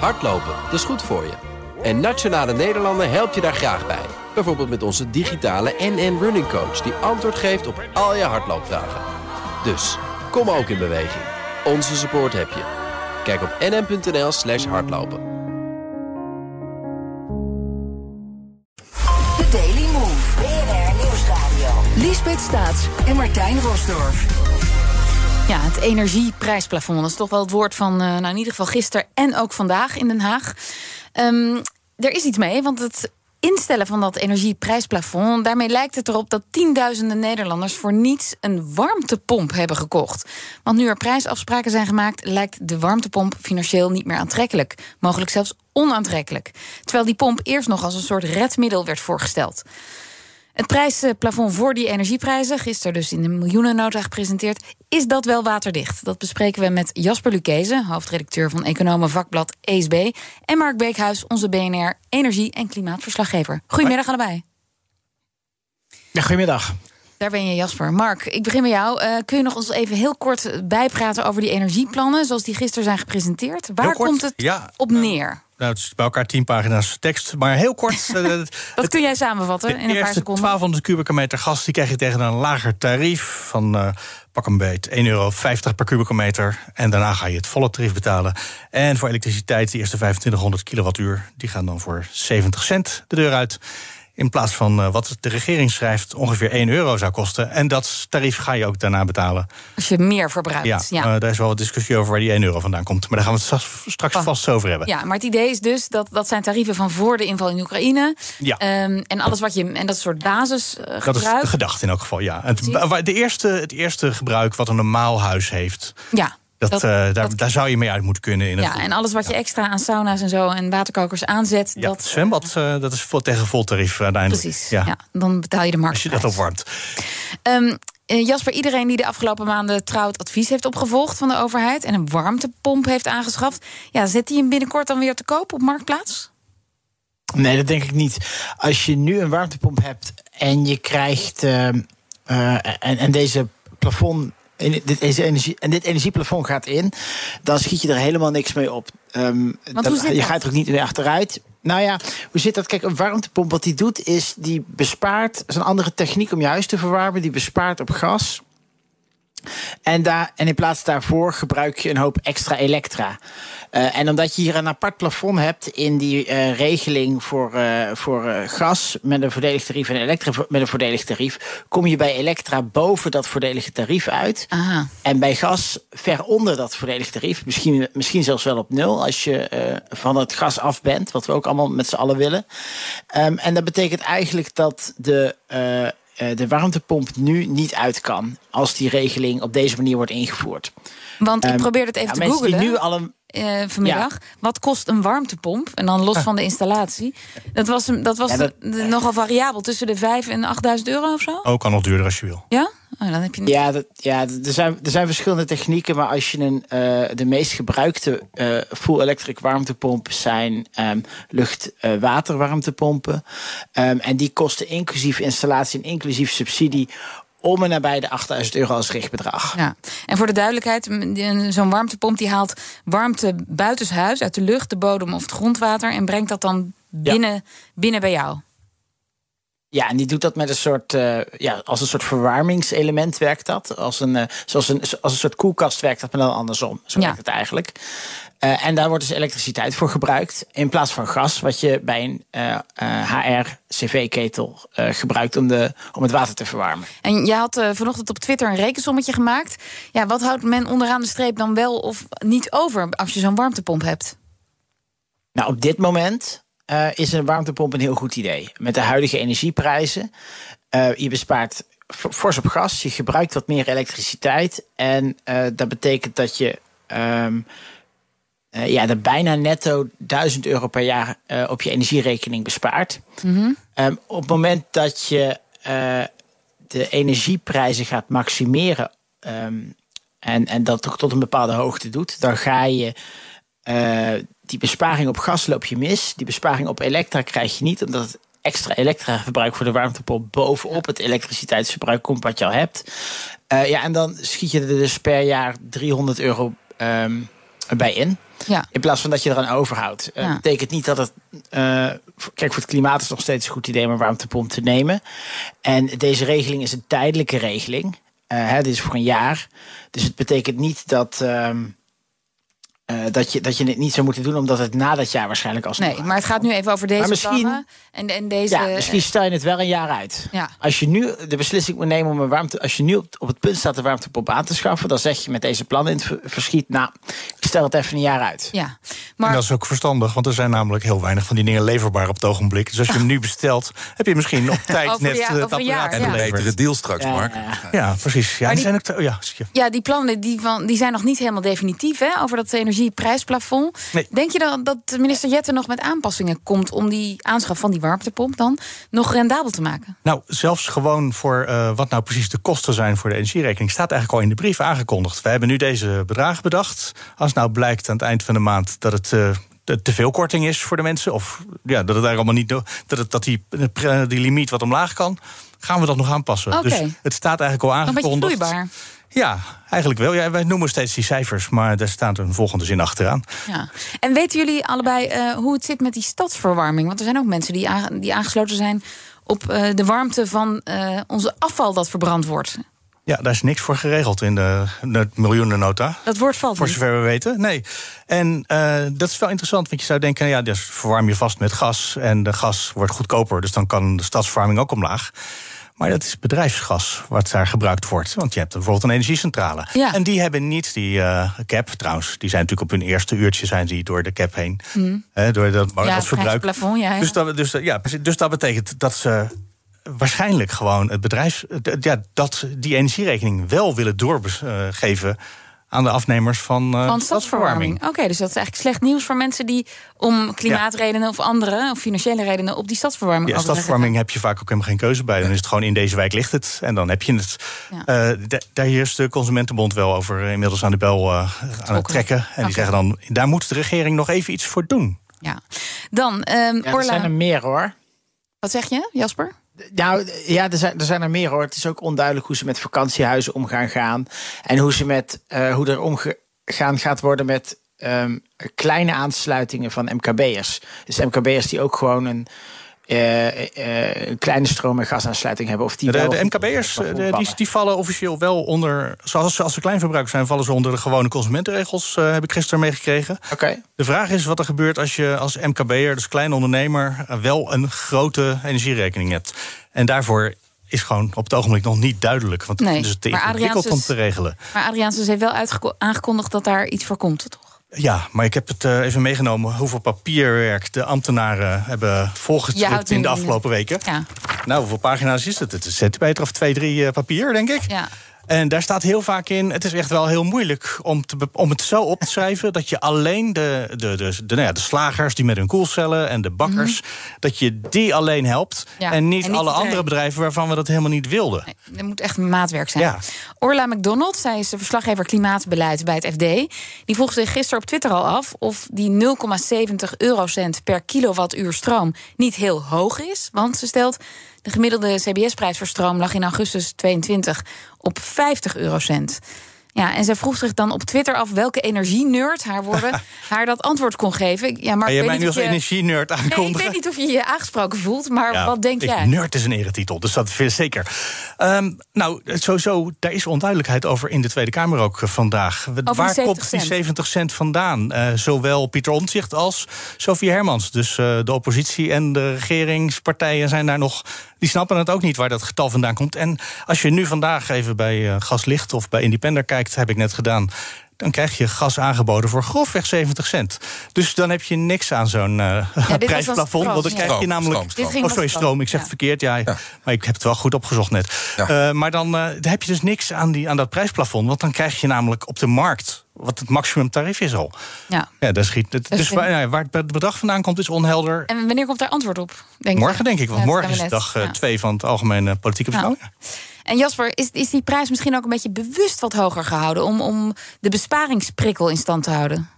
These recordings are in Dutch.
Hardlopen, dat is goed voor je. En Nationale Nederlanden helpt je daar graag bij. Bijvoorbeeld met onze digitale NN Running Coach... die antwoord geeft op al je hardloopvragen. Dus, kom ook in beweging. Onze support heb je. Kijk op nn.nl slash hardlopen. The Daily Move. BNR Nieuwsradio. Liesbeth Staats en Martijn Rosdorf. Ja, het energieprijsplafond. Dat is toch wel het woord van, uh, nou in ieder geval gisteren en ook vandaag in Den Haag. Um, er is iets mee, want het instellen van dat energieprijsplafond... daarmee lijkt het erop dat tienduizenden Nederlanders... voor niets een warmtepomp hebben gekocht. Want nu er prijsafspraken zijn gemaakt... lijkt de warmtepomp financieel niet meer aantrekkelijk. Mogelijk zelfs onaantrekkelijk. Terwijl die pomp eerst nog als een soort redmiddel werd voorgesteld. Het prijsplafond voor die energieprijzen, gisteren dus in de miljoenennota gepresenteerd, is dat wel waterdicht? Dat bespreken we met Jasper Lucchese, hoofdredacteur van Economen Vakblad ESB, en Mark Beekhuis, onze BNR energie- en klimaatverslaggever. Goedemiddag allebei. Ja, goedemiddag. Daar ben je, Jasper. Mark, ik begin met jou. Uh, kun je nog ons even heel kort bijpraten over die energieplannen, zoals die gisteren zijn gepresenteerd? Waar komt het ja, op neer? Nou, het is bij elkaar tien pagina's tekst. Maar heel kort. uh, dat kun jij samenvatten in een paar seconden. 1200 kubieke meter gas die krijg je tegen een lager tarief van uh, pak een beet 1,50 euro per kubieke meter. En daarna ga je het volle tarief betalen. En voor elektriciteit, die eerste 2500 kilowattuur, die gaan dan voor 70 cent de deur uit. In plaats van uh, wat de regering schrijft, ongeveer 1 euro zou kosten. En dat tarief ga je ook daarna betalen. Als je meer verbruikt. Ja, ja. Uh, daar is wel wat discussie over waar die 1 euro vandaan komt. Maar daar gaan we het straks vast over hebben. Ja, maar het idee is dus dat dat zijn tarieven van voor de inval in Oekraïne. Ja. Um, en alles wat je. En dat soort basis. Uh, dat is de gedachte in elk geval, ja. Het, de eerste, het eerste gebruik wat een normaal huis heeft. Ja. Dat, dat, uh, daar, dat, daar, zou je mee uit moeten kunnen. In ja, en alles wat je extra aan sauna's en zo en waterkokers aanzet. Ja, dat, het zwembad, uh, dat is vol, tegen voltarief uiteindelijk. Precies, ja. ja. dan betaal je de markt. Als je dat opwarmt. Um, uh, Jasper, iedereen die de afgelopen maanden trouwt advies heeft opgevolgd van de overheid... en een warmtepomp heeft aangeschaft... Ja, zet die hem binnenkort dan weer te koop op Marktplaats? Nee, dat denk ik niet. Als je nu een warmtepomp hebt en je krijgt... en, en deze plafond en dit, deze energie, en dit energieplafond gaat in, dan schiet je er helemaal niks mee op. Um, zit je dat? gaat er ook niet meer achteruit. Nou ja, hoe zit dat? Kijk, een warmtepomp, wat die doet, is die bespaart. Dat is een andere techniek om je huis te verwarmen. Die bespaart op gas. En, daar, en in plaats daarvoor gebruik je een hoop extra elektra. Uh, en omdat je hier een apart plafond hebt in die uh, regeling voor, uh, voor gas met een voordelig tarief en elektra met een voordelig tarief, kom je bij elektra boven dat voordelige tarief uit. Aha. En bij gas ver onder dat voordelig tarief. Misschien, misschien zelfs wel op nul als je van het gas af bent, wat we ook allemaal met z'n allen willen. Um, en dat betekent eigenlijk dat de de warmtepomp nu niet uit kan als die regeling op deze manier wordt ingevoerd. Want ik probeer het even ja, te mensen googlen. Die nu al een, uh, vanmiddag. Ja. Wat kost een warmtepomp? En dan los van de installatie. Dat was, dat was ja, dat, de, de, nogal variabel. Tussen de 5 en 8.000 euro of zo? Ook kan nog duurder als je wil. Ja? Oh, dan heb je niet... Ja, dat, ja er, zijn, er zijn verschillende technieken. Maar als je een, uh, de meest gebruikte uh, full electric warmtepomp zijn um, lucht-water-warmtepompen. Um, en die kosten inclusief installatie en inclusief subsidie om en nabij de 8000 euro als richtbedrag. Ja. En voor de duidelijkheid, zo'n warmtepomp die haalt warmte buitenshuis uit de lucht, de bodem of het grondwater en brengt dat dan binnen, ja. binnen bij jou. Ja, en die doet dat met een soort, uh, ja, als een soort verwarmingselement werkt dat. Als een, uh, zoals een, als een soort koelkast werkt dat, maar dan andersom. Zo Ja. werkt het eigenlijk. Uh, en daar wordt dus elektriciteit voor gebruikt. In plaats van gas, wat je bij een HR-CV-ketel gebruikt om, de, om het water te verwarmen. En je had uh, vanochtend op Twitter een rekensommetje gemaakt. Ja, wat houdt men onderaan de streep dan wel of niet over als je zo'n warmtepomp hebt? Nou, op dit moment uh, is een warmtepomp een heel goed idee. Met de huidige energieprijzen. Je bespaart fors op gas, je gebruikt wat meer elektriciteit. En dat betekent dat je um, ja, er bijna netto 1000 euro per jaar op je energierekening bespaart. Mm -hmm. um, op het moment dat je de energieprijzen gaat maximeren. Um, en, en dat toch tot een bepaalde hoogte doet, dan ga je die besparing op gas loop je mis. Die besparing op elektra krijg je niet, omdat het extra elektraverbruik voor de warmtepomp bovenop het elektriciteitsverbruik komt wat je al hebt. Uh, ja, en dan schiet je er dus per jaar 300 euro um, bij in. Ja. In plaats van dat je eraan overhoudt. Dat Ja. betekent niet dat het. eh, kijk, voor het klimaat is het nog steeds een goed idee om een warmtepomp te nemen. En deze regeling is een tijdelijke regeling. Eh, hè, dit is voor een jaar. Dus het betekent niet dat. ehm, eh, dat, je, dat je het niet zou moeten doen, omdat het na dat jaar waarschijnlijk als. Nee, maar het gaat nu even over deze Maar misschien- plannen. En, en deze... Ja, misschien stel je het wel een jaar uit. Ja. Als je nu de beslissing moet nemen om een warmte. Als je nu op, op het punt staat de warmtepomp aan te schaffen, dan zeg je met deze plannen in het ver- verschiet. Nou, ik stel het even een jaar uit. Ja, En maar dat is ook verstandig, want er zijn namelijk heel weinig van die dingen leverbaar op het ogenblik. Dus als je hem nu bestelt, heb je misschien op tijd Over net ja- eh, het over een jaar, apparaat ja. En een betere deal straks, Ja, Mark. ja, ja. Ja, precies. Ja, Maar die die- zijn ook. te- oh ja, ja, die plannen die van, die zijn nog niet helemaal definitief hè, over dat energieprijsplafond. Nee. Denk je dan dat minister Jette nog met aanpassingen komt om die aanschaf van die warmtepomp dan nog rendabel te maken? Nou, zelfs gewoon voor eh, wat nou precies de kosten zijn voor de energierekening, staat eigenlijk al in de brief aangekondigd. We hebben nu deze bedragen bedacht. Als nou blijkt aan het eind van de maand dat het. eh, te- veel korting is voor de mensen. Of ja, dat het eigenlijk allemaal niet. Dat, het, dat die, eh, die limiet wat omlaag kan. Gaan we dat nog aanpassen? Oké. Dus het staat eigenlijk al een beetje aangekondigd. vloeibaar. Ja, eigenlijk wel. Ja, wij noemen steeds die cijfers, maar daar staat een volgende zin achteraan. Ja. En weten jullie allebei eh, hoe het zit met die stadsverwarming? Want er zijn ook mensen die, die aangesloten zijn op eh, de warmte van eh, onze afval dat verbrand wordt. Ja, daar is niks voor geregeld in de, de miljoenennota. Dat woord valt Voor niet. zover we weten, nee. En dat is wel interessant, want je zou denken... ja, dus verwarm je vast met gas en de gas wordt goedkoper... dus dan kan de stadsverwarming ook omlaag. Maar dat is bedrijfsgas wat daar gebruikt wordt. Want je hebt bijvoorbeeld een energiecentrale. Ja. En die hebben niet die eh, cap, trouwens. Die zijn natuurlijk op hun eerste uurtje zijn die door de cap heen. Hè, door dat, Hmm. Ja, dat verbruik. ja, ja. Dus, dat, dus, ja, precies. dus dat betekent dat ze waarschijnlijk gewoon het bedrijf... ja, dat die energierekening wel willen doorgeven aan de afnemers van, eh Van stadsverwarming. Oké, dus dat is eigenlijk slecht nieuws voor mensen die om klimaatredenen of andere, of financiële redenen, op die stadsverwarming Ja, stadsverwarming heb je vaak ook helemaal geen keuze bij. Dan is het gewoon in deze wijk ligt het. En dan heb je het. Ja. Eh, da- daar is de Consumentenbond wel over eh, inmiddels aan de bel eh, aan het trekken. En die zeggen dan, daar moet de regering nog even iets voor doen. Ja. Dan, ehm Ja, er Orla, zijn er meer hoor. wat zeg je, Jasper? Nou ja, er zijn, er zijn er meer hoor. Het is ook onduidelijk hoe ze met vakantiehuizen om gaan gaan. En hoe, ze met, eh, hoe er omgegaan gaat worden met ehm, kleine aansluitingen van MKB'ers. Dus MKB'ers die ook gewoon een, een kleine stroom- en gasaansluiting hebben. Of die De, wel de MKB'ers eh, die, vallen. die vallen officieel wel onder... Zoals als ze kleinverbruikers zijn, vallen ze onder de gewone consumentenregels. eh, heb ik gisteren meegekregen. Oké. De vraag is wat er gebeurt als je als MKB'er, dus klein ondernemer... eh, wel een grote energierekening hebt. En daarvoor is gewoon op het ogenblik nog niet duidelijk. Want Nee, het is te ingewikkeld om te regelen. Maar Adriaanse heeft wel aangekondigd dat daar iets voor komt, toch? Ja, maar ik heb het eh, even meegenomen hoeveel papierwerk de ambtenaren hebben volgetript in de afgelopen weken. Ja, Nou, hoeveel pagina's is het? Het is een centimeter of twee, drie eh, papier, denk ik. ja. En daar staat heel vaak in, het is echt wel heel moeilijk om, te, om het zo op te schrijven... dat je alleen de, de, de, de, nou ja, de slagers die met hun koelcellen en de bakkers... dat je die alleen helpt Mhm. Ja, en niet en niet alle andere bedrijven... waarvan we dat helemaal niet wilden. Nee, er moet echt maatwerk zijn. Ja. Orla McDonald, zij is de verslaggever klimaatbeleid bij het FD. Die vroeg zich gisteren op Twitter al af of die 0,70 eurocent per kilowattuur stroom niet heel hoog is. Want ze stelt, de gemiddelde CBS-prijs voor stroom lag in augustus 22 op 50 eurocent. Ja, en zij vroeg zich dan op Twitter af welke energienerd haar woorden haar dat antwoord kon geven. Ja, maar Ga je ik mij weet nu niet als of je- energienerd Nee, ik aankondigen? weet niet of je je aangesproken voelt, maar Ja, wat denk ik- jij? Nerd is een eretitel, dus dat vind ik zeker. Ehm, nou, sowieso, daar is onduidelijkheid over in de Tweede Kamer ook eh, vandaag. Waar 70 komt die cent? 70 cent vandaan? Eh, zowel Pieter Omtzigt als Sophie Hermans. Dus eh, de oppositie en de regeringspartijen zijn daar nog... die snappen het ook niet waar dat getal vandaan komt. En als je nu vandaag even bij eh, Gaslicht of bij Independer kijkt... heb ik net gedaan... Dan krijg je gas aangeboden voor grofweg 70 cent. Dus dan heb je niks aan zo'n eh dan prijsplafond. Want dan ja. krijg je namelijk stroom, stroom. Oh, sorry, stroom. Ik zeg Ja. het verkeerd. Ja, maar ik heb het wel goed opgezocht net. Ja. Eh, maar dan, eh, dan heb je dus niks aan, die, aan dat prijsplafond. Want dan krijg je namelijk op de markt wat het maximumtarief is al. Ja. Ja, daar schiet, het, dus waar, ja, waar het bedrag vandaan komt is onhelder. En wanneer komt daar antwoord op? Denk je? Morgen denk ik, want Ja, morgen is dag Ja. 2 van het algemene politieke Ja. beschouwing. En Jasper, is, is die prijs misschien ook een beetje bewust wat hoger gehouden... om, om de besparingsprikkel in stand te houden?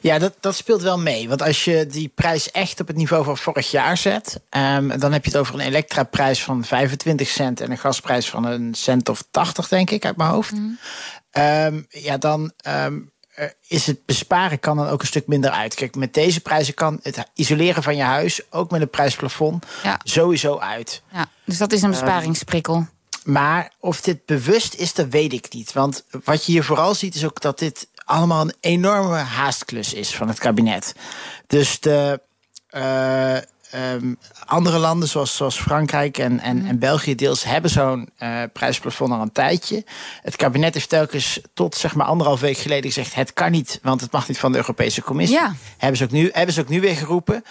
Ja, dat, dat speelt wel mee. Want als je die prijs echt op het niveau van vorig jaar zet, ehm, dan heb je het over een elektraprijs van 25 cent en een gasprijs van een cent of 80, denk ik, uit mijn hoofd. Ehm, ja, dan, ehm, eh, is het besparen kan dan ook een stuk minder uit. Kijk, met deze prijzen kan het isoleren van je huis, ook met een prijsplafond, Ja. sowieso uit. Ja, dus dat is een besparingsprikkel. Maar of dit bewust is, dat weet ik niet. Want wat je hier vooral ziet, is ook dat dit allemaal een enorme haastklus is van het kabinet. Dus de eh, ehm, andere landen, zoals, zoals Frankrijk en, en, en België deels, hebben zo'n eh, prijsplafond al een tijdje. Het kabinet heeft telkens tot zeg maar anderhalf week geleden gezegd: het kan niet, want het mag niet van de Europese Commissie. Ja. Hebben, ze ook nu, hebben ze ook nu weer geroepen.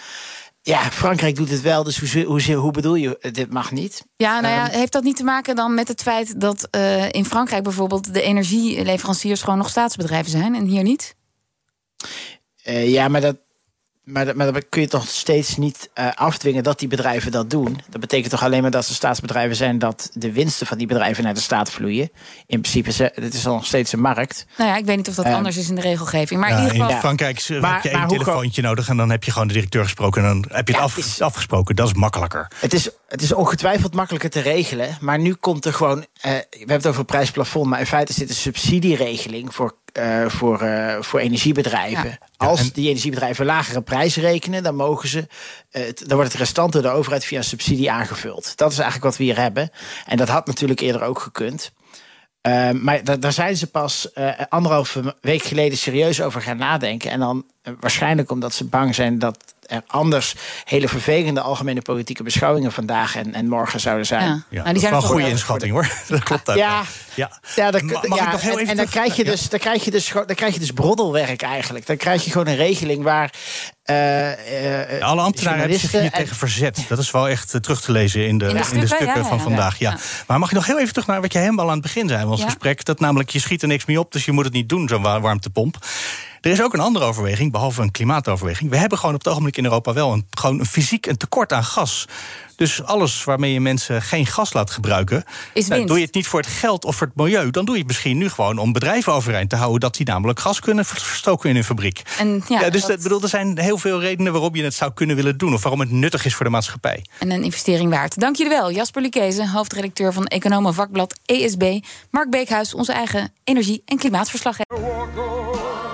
Ja, Frankrijk doet het wel, dus hoe, hoe, hoe bedoel je, dit mag niet? Ja, nou Ehm. ja, heeft dat niet te maken dan met het feit dat eh, in Frankrijk bijvoorbeeld de energieleveranciers gewoon nog staatsbedrijven zijn en hier niet? Eh, ja, maar dat, maar, dat, maar dat kun je toch steeds niet eh, afdwingen dat die bedrijven dat doen. Dat betekent toch alleen maar dat ze staatsbedrijven zijn dat de winsten van die bedrijven naar de staat vloeien. In principe is het is al nog steeds een markt. Nou ja, ik weet niet of dat Ehm. anders is in de regelgeving. Maar Ja, in ieder geval. in Frankrijk Maar- heb je één telefoontje nodig en dan heb je gewoon de directeur gesproken en dan heb je het af- het is- afgesproken. Dat is makkelijker. Het is, het is ongetwijfeld makkelijker te regelen. Maar nu komt er gewoon. eh, we hebben het over een prijsplafond. Maar in feite is dit een subsidieregeling voor, eh, voor, eh, voor energiebedrijven. Ja. Als en- die energiebedrijven lagere prijzen rekenen, dan mogen ze. het- dan wordt het restant door de overheid via een subsidie aangevuld. Dat is eigenlijk wat we hier hebben. En dat had natuurlijk eerder ook gekund. Eh, maar da- daar zijn ze pas eh anderhalve week geleden serieus over gaan nadenken. En dan waarschijnlijk omdat ze bang zijn dat er anders hele vervelende algemene politieke beschouwingen vandaag en, en morgen zouden zijn. Ja. Ja, Nou, die dat is zijn wel een goede inschatting hoor. Dat klopt ook. Ja. en, even en dan krijg je dus, dan krijg je dus, dan krijg je dus broddelwerk eigenlijk. Dan krijg je gewoon een regeling waar. eh, eh, Alle ambtenaren hebben zich hier tegen verzet. Dat is wel echt eh, terug te lezen in de, In de in de stukken, ja, van ja, vandaag. Ja. ja. Maar mag je nog heel even terug naar wat je helemaal aan het begin zei van ons Ja. gesprek? Dat namelijk, je schiet er niks mee op, dus je moet het niet doen, zo'n wa- warmtepomp. Er is ook een andere overweging, behalve een klimaatoverweging. We hebben gewoon op het ogenblik in Europa wel een, gewoon een fysiek een tekort aan gas. Dus alles waarmee je mensen geen gas laat gebruiken, Is nou, doe je het niet voor het geld of voor het milieu, dan doe je het misschien nu gewoon om bedrijven overeind te houden dat die namelijk gas kunnen verstoken in hun fabriek. En, ja, Ja, dus dat- bedoel, er zijn heel veel redenen waarom je het zou kunnen willen doen. Of waarom het nuttig is voor de maatschappij. en een investering waard. Dank jullie wel, Jasper Lucchese, hoofdredacteur van Economen Vakblad ESB. Mark Beekhuis, onze eigen energie- en klimaatverslaggever.